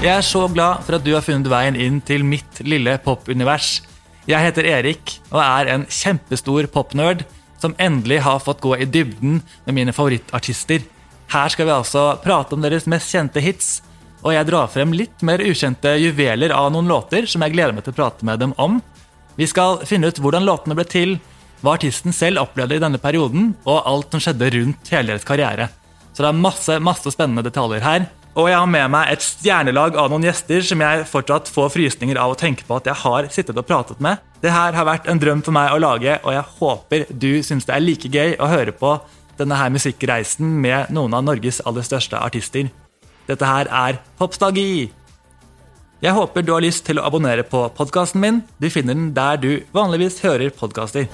Jeg er så glad for at du har funnet veien inn til mitt lille popunivers. Jeg heter Erik og er en kjempestor popnerd som endelig har fått gå i dybden med mine favorittartister. Her skal vi altså prate om deres mest kjente hits, og jeg drar frem litt mer ukjente juveler av noen låter som jeg gleder meg til å prate med dem om. Vi skal finne ut hvordan låtene ble til, hva artisten selv opplevde i denne perioden, og alt som skjedde rundt hele deres karriere. Så det er masse, masse spennende detaljer her. Og jeg har med meg et stjernelag av noen gjester som jeg fortsatt får frysninger av å tenke på at jeg har sittet og pratet med. Det her har vært en drøm for meg å lage, og jeg håper du syns det er like gøy å høre på denne her musikkreisen med noen av Norges aller største artister. Dette her er Popstalgi! Jeg håper du har lyst til å abonnere på podkasten min. Du finner den der du vanligvis hører podkaster.